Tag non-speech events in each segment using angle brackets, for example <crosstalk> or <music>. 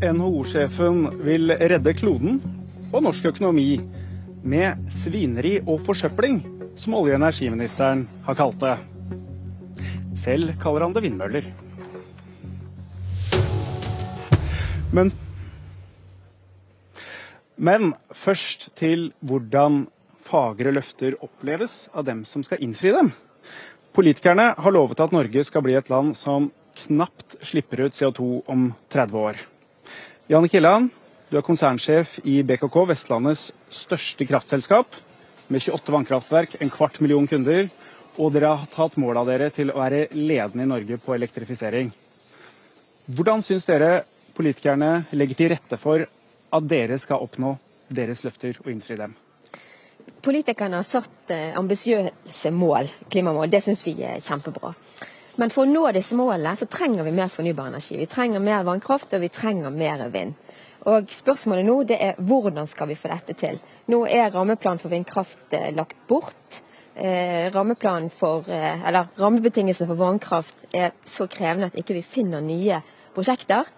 NHO-sjefen vil redde kloden og norsk økonomi med svineri og forsøpling, som olje- og energiministeren har kalt det. Selv kaller han det vindmøller. Men Men først til hvordan fagre løfter oppleves av dem som skal innfri dem. Politikerne har lovet at Norge skal bli et land som knapt slipper ut CO2 om 30 år. Janne Killan, du er konsernsjef i BKK, Vestlandets største kraftselskap, med 28 vannkraftverk, en kvart million kunder, og dere har tatt mål av dere til å være ledende i Norge på elektrifisering. Hvordan syns dere politikerne legger til rette for at dere skal oppnå deres løfter og innfri dem? Politikerne har satt eh, ambisiøse mål, klimamål. Det syns vi er kjempebra. Men for å nå disse målene så trenger vi mer fornybar energi. Vi trenger mer vannkraft og vi trenger mer vind. Og Spørsmålet nå det er hvordan skal vi få dette til. Nå er rammeplanen for vindkraft eh, lagt bort. Eh, for, eh, eller Rammebetingelsene for vannkraft er så krevende at ikke vi finner nye prosjekter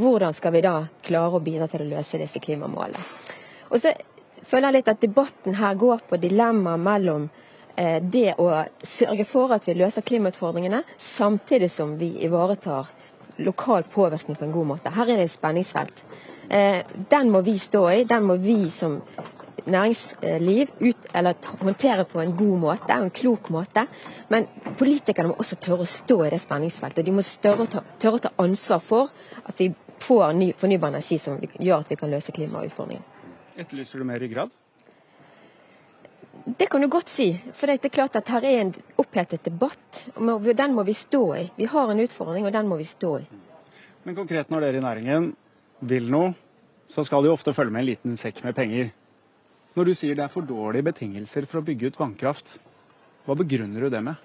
hvordan skal vi da klare å bidra til å løse disse klimamålene. Og så føler jeg litt at debatten her går på dilemmaet mellom det å sørge for at vi løser klimautfordringene, samtidig som vi ivaretar lokal påvirkning på en god måte. Her er det et spenningsfelt. Eh, den må vi stå i. Den må vi som næringsliv ut, eller håndtere på en god måte, en klok måte. Men politikerne må også tørre å stå i det spenningsfeltet. Og De må tørre tørre å ta ansvar for at vi får ny, fornybar energi som gjør at vi kan løse klimautfordringen. Etterlyser du mer ryggrad? Det kan du godt si. For det er klart at her er en opphetet debatt. og Den må vi stå i. Vi har en utfordring, og den må vi stå i. Men konkret når dere i næringen vil noe, så skal det jo ofte følge med en liten sekk med penger. Når du sier det er for dårlige betingelser for å bygge ut vannkraft, hva begrunner du det med?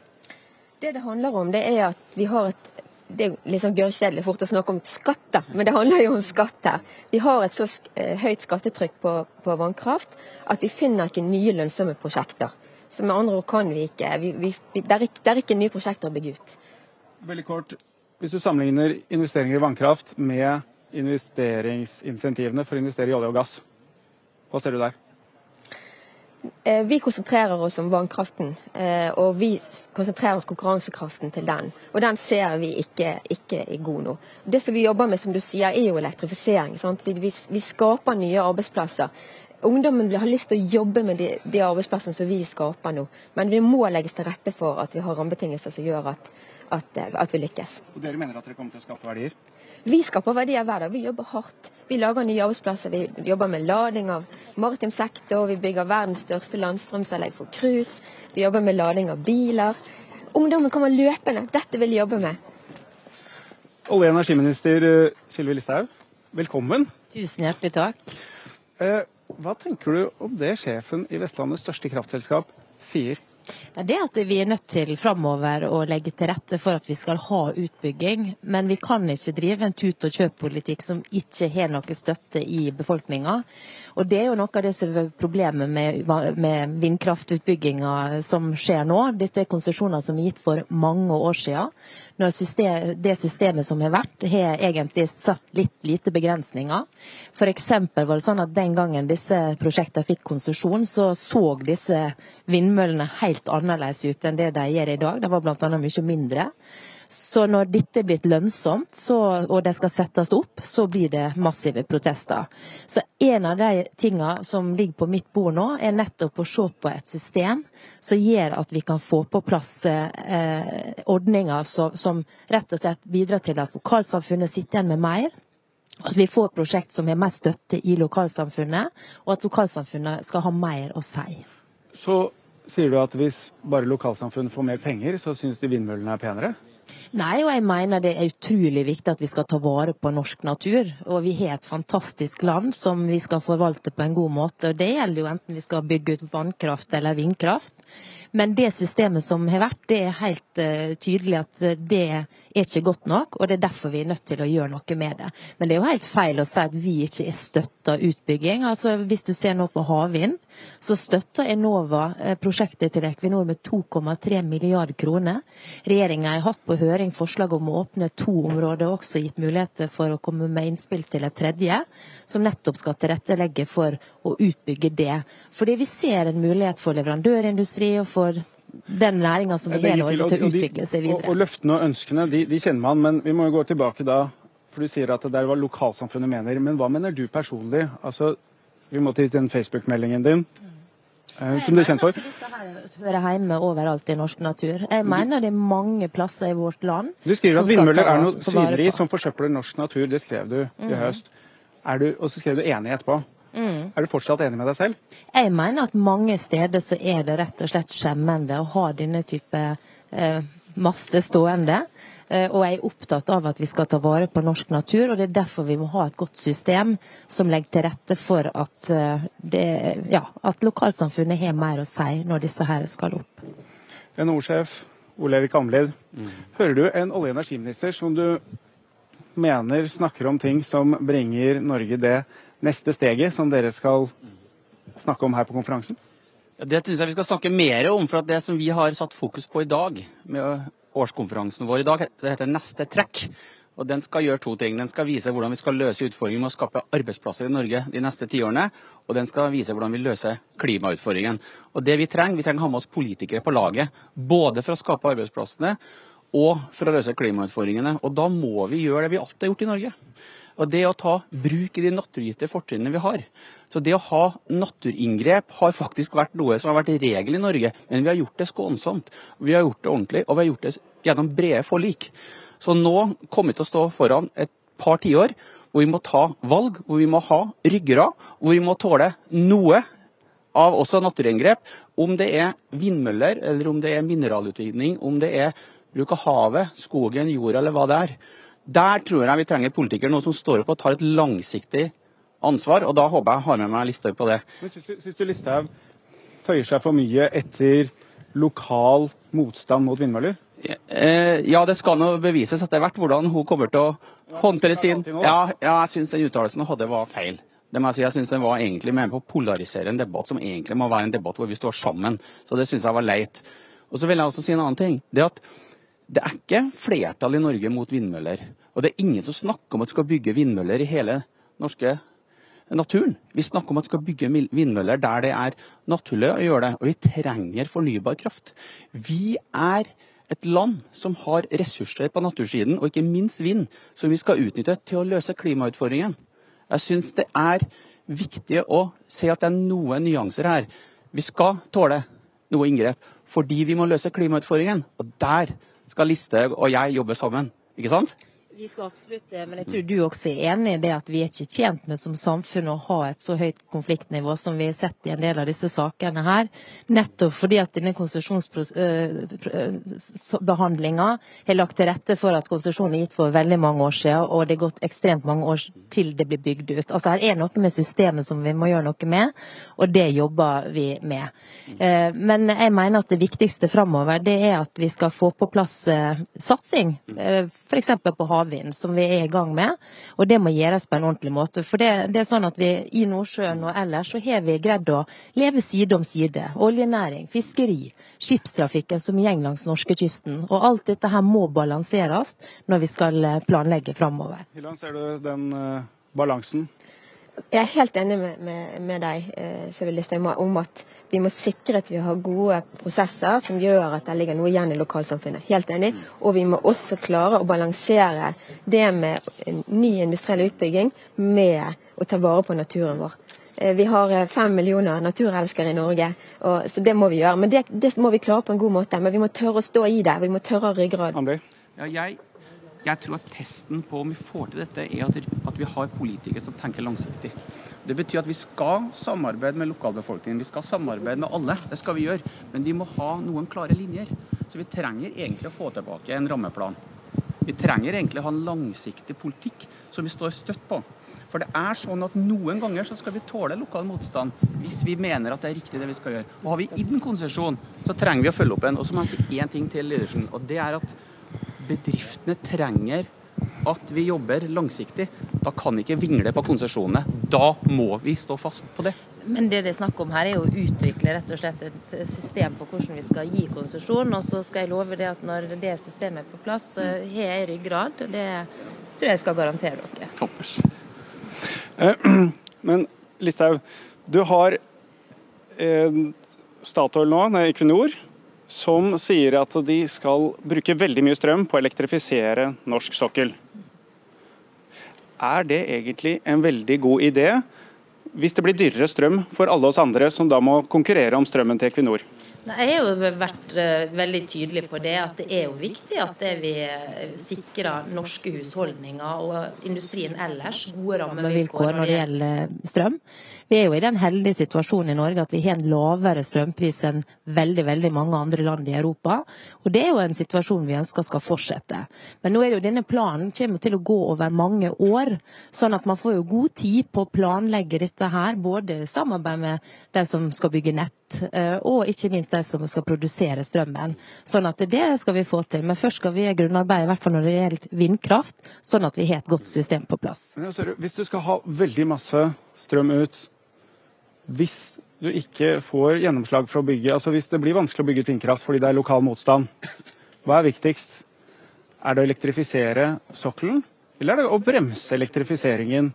Det det handler om, det er at vi har et det er liksom gørrkjedelig fort å snakke om skatter, men det handler jo om skatt her. Vi har et så eh, høyt skattetrykk på, på, vannkraft at vi finner ikke nye lønnsomme prosjekter. Så med andre ord kan vi ikke vi, vi, det, er ikke det er ikke nye prosjekter å bygge ut. Veldig kort. Hvis du sammenligner investeringer i vannkraft med investeringsinsentivene for å investere i olje og gass, hva ser du der? Eh, vi konsentrerer oss om vannkraften, eh, og vi konsentrerer oss konkurransekraften til den. Og den ser vi ikke, ikke er god nå. Det som vi jobber med, som du sier, er jo elektrifisering. Vi, vi, vi, skaper nye arbeidsplasser. Ungdommen har lyst til å jobbe med de, de arbeidsplassene som vi skaper nå. Men det må legges til rette for at vi har rammebetingelser som gjør at, at, at vi lykkes. Og Dere mener at dere kommer til å skape verdier? Vi skaper verdier hver dag. Vi jobber hardt. Vi lager nye arbeidsplasser. Vi jobber med lading av maritim sektor. Vi bygger verdens største landstrømsanlegg for cruise. Vi jobber med lading av biler. Ungdommen kommer løpende. Dette vil de jobbe med. Olje- og energiminister eh, Sylvi Listhaug, velkommen. Tusen hjertelig takk. Eh, hva tenker du om det sjefen i Vestlandets største kraftselskap sier? Det at vi er nødt til framover å legge til rette for at vi skal ha utbygging. Men vi kan ikke drive en tut-og-kjøp-politikk som ikke har noe støtte i befolkninga. Og det er jo noe av det som er problemet med, med vindkraftutbygginga som skjer nå. Dette er konsesjoner som er gitt for mange år siden når system, det systemet som har vært, har egentlig satt litt lite begrensninger. F.eks. var det sånn at den gangen disse prosjektene fikk konsesjon, så så disse vindmøllene helt annerledes ut enn det de gjør i dag. De var bl.a. mye mindre. Så når dette er blitt lønnsomt, så, og det skal settes opp, så blir det massive protester. Så en av de tingene som ligger på mitt bord nå, er nettopp å se på et system som gjør at vi kan få på plass eh, ordninger som, som rett og slett bidrar til at lokalsamfunnet sitter igjen med mer. At vi får prosjekt som har mer støtte i lokalsamfunnet, og at lokalsamfunnet skal ha mer å si. Så sier du at hvis bare lokalsamfunnet får mer penger, så syns de vindmøllene er penere? Nei, og jeg mener det er utrolig viktig at vi skal ta vare på norsk natur. Og vi har et fantastisk land som vi skal forvalte på en god måte. Og det gjelder jo enten vi skal bygge ut vannkraft eller vindkraft. Men det systemet som har vært, det er helt uh, tydelig at det er ikke godt nok. Og det er derfor vi er nødt til å gjøre noe med det. Men det er jo helt feil å si at vi ikke er støtta utbygging. Altså Hvis du ser nå på havvind, så støtter Enova eh, prosjektet til Equinor med 2,3 milliarder kroner. Regjeringa har hatt på høring forslag om å åpne to områder, og også gitt muligheter for å komme med innspill til et tredje, som nettopp skal tilrettelegge for å utbygge det. Fordi vi ser en mulighet for leverandørindustri og for den næringa som vi har Norge, til å utvikle seg videre. Og, og løftene og ønskene de, de, kjenner man, men vi må jo gå tilbake da. For du sier at det er hva lokalsamfunnet mener. Men hva mener du personlig? Altså, vi må til den Facebook-meldingen din. Nei, som du er kjent for. Dette hører hjemme overalt i norsk natur. Jeg mener det er mange plasser i vårt land Du skriver at vindmøller er noe svineri som forsøpler norsk natur. Det skrev du i høst. Du, og så skrev du enig etterpå. Mm. Er du fortsatt enig med deg selv? Jeg mener at mange steder så er det rett og slett skjemmende å ha denne type eh, master stående. Eh, og jeg er opptatt av at vi skal ta vare på norsk natur, og det er derfor vi må ha et godt system som legger til rette for at, eh, det, ja, at lokalsamfunnet har mer å si når disse her skal opp. NHO-sjef Ole Erik Amlid, mm. hører du en olje- og energiminister som du mener snakker om ting som bringer Norge det neste steget som dere skal snakke om her på konferansen? Ja, det syns jeg vi skal snakke mer om. for Det som vi har satt fokus på i dag, med årskonferansen vår i dag, det heter Neste trekk. Og Den skal gjøre to ting. Den skal vise hvordan vi skal løse utfordringen med å skape arbeidsplasser i Norge de neste tiårene. Og den skal vise hvordan vi løser klimautfordringen. Og det Vi trenger, vi trenger å ha med oss politikere på laget. Både for å skape arbeidsplassene og for å løse klimautfordringene. Og da må vi gjøre det vi alltid har gjort i Norge. Og det å ta bruk i de naturgitte fortrinnene vi har. Så det å ha naturinngrep har faktisk vært noe som har vært regel i Norge, men vi har gjort det skånsomt. Vi har gjort det ordentlig, og vi har gjort det gjennom brede forlik. Så nå kommer vi til å stå foran et par tiår hvor vi må ta valg, hvor vi må ha ryggrad, hvor vi må tåle noe av også naturinngrep. Om det er vindmøller, eller om det er mineralutvinning, om det er bruk av havet, skogen, jorda eller hva det er. Der tror jeg vi trenger politikere nå som står opp og tar et langsiktig ansvar, og da håper jeg har med meg Listhaug på det. Men Syns du Listhaug føyer seg for mye etter lokal motstand mot vindmøller? Eh, ja, det skal nå bevises etter hvert hvordan hun kommer til å håndtere sin Ja, ja jeg syns den uttalelsen hun hadde var feil. Det må Jeg si, jeg synes den var egentlig med på å polarisere en debatt som egentlig må være en debatt hvor vi står sammen. Så det syns jeg var leit. Og så vil jeg også si en annen ting. Det at det er ikke flertall i Norge mot vindmøller. Og det er ingen som snakker om at vi skal bygge vindmøller i hele norske naturen. Vi snakker om at vi skal bygge vindmøller der det er naturlig å gjøre det. Og vi trenger fornybar kraft. Vi er et land som har ressurser på natursiden, og ikke minst vind, som vi skal utnytte til å løse klimautfordringen. Jeg syns det er viktig å se at det er noen nyanser her. Vi skal tåle noe inngrep fordi vi må løse klimautfordringen. Og der skal Listhaug og jeg jobbe sammen. Ikke sant? Vi skal absolutt det, men jeg tror du også er enig i det at vi er ikke tjent med som samfunn å ha et så høyt konfliktnivå som vi har sett i en del av disse sakene her. Nettopp fordi at denne konsesjonsbehandlinga har lagt til rette for at konsesjonen er gitt for veldig mange år siden, og det er gått ekstremt mange år til det blir bygd ut. Altså Her er noe med systemet som vi må gjøre noe med, og det jobber vi med. Men jeg mener at det viktigste framover det er at vi skal få på plass satsing, f.eks. på havet havvind, som vi er i gang med. Og det må gjøres på en ordentlig måte. For det, det er sånn at vi i Nordsjøen og ellers så har vi greid å leve side om side. Oljenæring, fiskeri, skipstrafikken som går langs norskekysten. Og alt dette her må balanseres når vi skal eh, planlegge framover. Hvordan ser du den uh, balansen? Jeg er helt enig med, med, med deg eh, om at vi må sikre at vi har gode prosesser som gjør at det ligger noe igjen i lokalsamfunnet. Helt enig. Og vi må også klare å balansere det med ny industriell utbygging med å ta vare på naturen vår. Eh, vi har eh, fem millioner naturelskere i Norge, og, så det må vi gjøre. Men det, det, må vi klare på en god måte. Men vi må tørre å stå i det. Vi må tørre ryggrad. Ja, jeg jeg tror at testen på om vi får til dette, er at, vi har politikere som tenker langsiktig. Det betyr at vi skal samarbeide med lokalbefolkningen. Vi skal samarbeide med alle. Det skal vi gjøre. Men vi må ha noen klare linjer. Så vi trenger egentlig å få tilbake en rammeplan. Vi trenger egentlig å ha en langsiktig politikk som vi står støtt på. For det er sånn at noen ganger så skal vi tåle lokal motstand hvis vi mener at det er riktig det vi skal gjøre. Og har vi gitt en konsesjon, så trenger vi å følge opp en. Og så må jeg si én ting til, Lydersen. Og det er at bedriftene trenger at vi jobber langsiktig. Da kan vi ikke vingle på konsesjonene. Da må vi stå fast på det. Men det det er snakk om her, er å utvikle rett og slett et system på hvordan vi skal gi konsesjon. Og så skal jeg love det at når det systemet er på plass, så har jeg ryggrad. Det tror jeg skal garantere dere. Toppers. Eh, <clears throat> men Listhaug, du har eh, Statoil nå, nei, Equinor, som sier at de skal bruke veldig mye strøm på å elektrifisere norsk sokkel. Er det egentlig en veldig god idé? hvis det blir dyrere strøm for alle oss andre som da må konkurrere om strømmen til Equinor? Jeg har jo vært uh, veldig tydelig på det, at det er jo viktig at vi eh, sikrer norske husholdninger og industrien ellers gode rammevilkår når det gjelder strøm. Vi er jo i den heldige situasjonen i Norge at vi har en lavere strømpris enn veldig veldig mange andre land i Europa. Og Det er jo en situasjon vi ønsker skal fortsette. Men nå er det jo denne planen kommer til å gå over mange år. Sånn at man får jo god tid på å planlegge dette her, både samarbeid med de som skal bygge nett, eh, og ikke minst de som skal produsere strømmen. Sånn at det skal vi få til. Men først skal vi grunnarbeide, i hvert fall når det gjelder vindkraft, sånn at vi har et godt system på plass. Hvis du skal ha veldig masse strøm ut, hvis du ikke får gjennomslag for å bygge, altså hvis det blir vanskelig å bygge ut vindkraft fordi det er lokal motstand, hva er viktigst? Er det å elektrifisere sokkelen, eller er det å bremse elektrifiseringen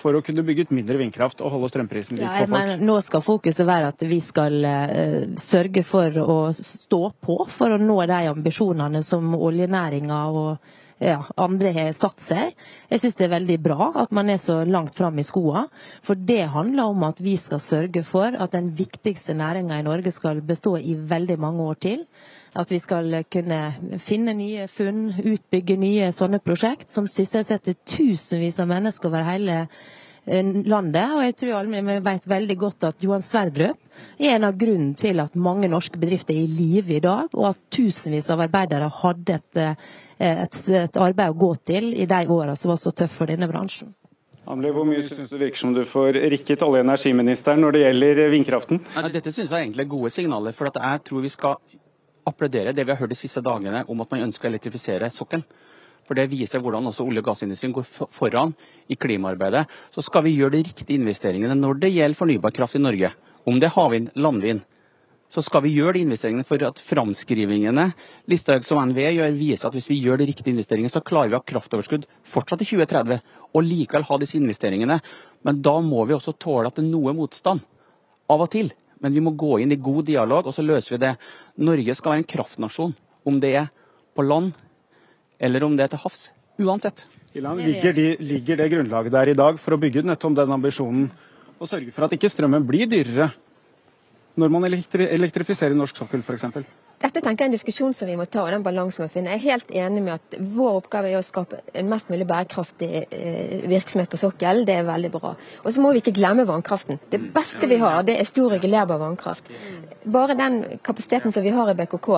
for å kunne bygge ut mindre vindkraft og holde strømprisen litt ja, for folk? nå skal fokuset være at vi skal uh, sørge for å stå på for å nå de ambisjonene som oljenæringa og ja, andre har satt seg. Jeg syns det er veldig bra at man er så langt fram i skoa. For det handler om at vi skal sørge for at den viktigste næringa i Norge skal bestå i veldig mange år til. At vi skal kunne finne nye funn, utbygge nye sånne prosjekt som sysselsetter tusenvis av mennesker over hele eh, landet. Og jeg tror alle vi vet veldig godt at Johan Sverdrup er en av grunnen til at mange norske bedrifter er i live i dag, og at tusenvis av arbeidere hadde et, eh, et, et arbeid å gå til i de åra som var så tøffe for denne bransjen. Amli, hvor mye syns du virker som du får rikket olje- og energiministeren når det gjelder vindkraften? Dette syns jeg egentlig er gode signaler. For jeg tror vi skal applaudere det vi har hørt de siste dagene om at man ønsker å elektrifisere sokkelen. For Det viser hvordan også olje- og gassindustrien går foran i klimaarbeidet. Så skal vi gjøre de riktige investeringene når det gjelder fornybar kraft i Norge. Om det er havvind, landvind. Så skal vi gjøre de investeringene for at framskrivingene Listhaug som NVE gjør, viser at hvis vi gjør de riktige investeringene, så klarer vi å ha kraftoverskudd fortsatt i 2030 og likevel ha disse investeringene. Men da må vi også tåle at det er noe motstand. Av og til. Men vi må gå inn i god dialog, og så løser vi det. Norge skal være en kraftnasjon, om det er på land eller om det er til havs. Uansett. Ligger, de, ligger det grunnlaget der i dag for å bygge nettopp den ambisjonen og sørge for at ikke strømmen blir dyrere når man elektrifiserer norsk sokkel f.eks.? Dette tenker jeg er en diskusjon som vi må ta, og den balansen må finne. Jeg er helt enig med at vår oppgave er å skape en mest mulig bærekraftig eh, virksomhet på sokkelen. Det er veldig bra. Og så må vi ikke glemme vannkraften. Det beste vi har, det er stor regulerbar vannkraft. Bare den kapasiteten som vi har i BKK.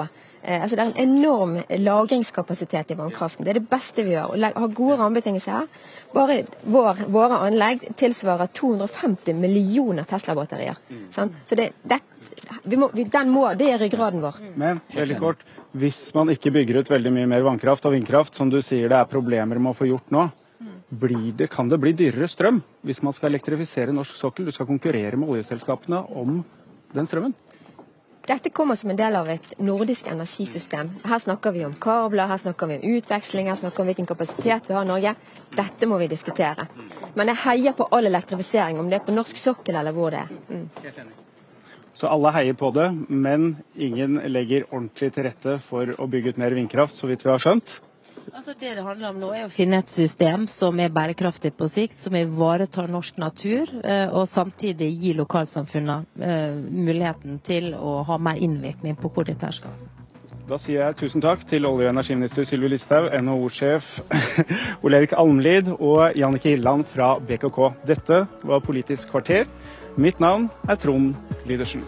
Eh, altså Det er en enorm lagringskapasitet i vannkraften. Det er det beste vi gjør. Å ha gode rammebetingelser her. Bare vår, våre anlegg tilsvarer 250 millioner Tesla-batterier. Så det, det, må, den må, det er ryggraden vår. Men veldig kort, hvis man ikke bygger ut veldig mye mer vannkraft og vindkraft, som du sier det er problemer med å få gjort nå, det, kan det bli dyrere strøm hvis man skal elektrifisere norsk sokkel? Du skal konkurrere med oljeselskapene om den strømmen? Dette kommer som en del av et nordisk energisystem. Her snakker vi om kabler, her snakker vi om utveksling, her snakker vi om hvilken kapasitet vi har i Norge. Dette må vi diskutere. Men jeg heier på all elektrifisering, om det er på norsk sokkel eller hvor det er. Mm. Så alle heier på det, men ingen legger ordentlig til rette for å bygge ut mer vindkraft, så vidt vi har skjønt. Altså Det det handler om nå, er å finne et system som er bærekraftig på sikt, som ivaretar norsk natur, eh, og samtidig gi lokalsamfunnene eh, muligheten til å ha mer innvirkning på hvor dette skal. Da sier jeg tusen takk til olje- og energiminister Sylvi Listhaug, NHO-sjef <laughs> Ole Erik Almlid og Jannike Hilland fra BKK. Dette var Politisk kvarter. Mitt navn er Trond Lydersen.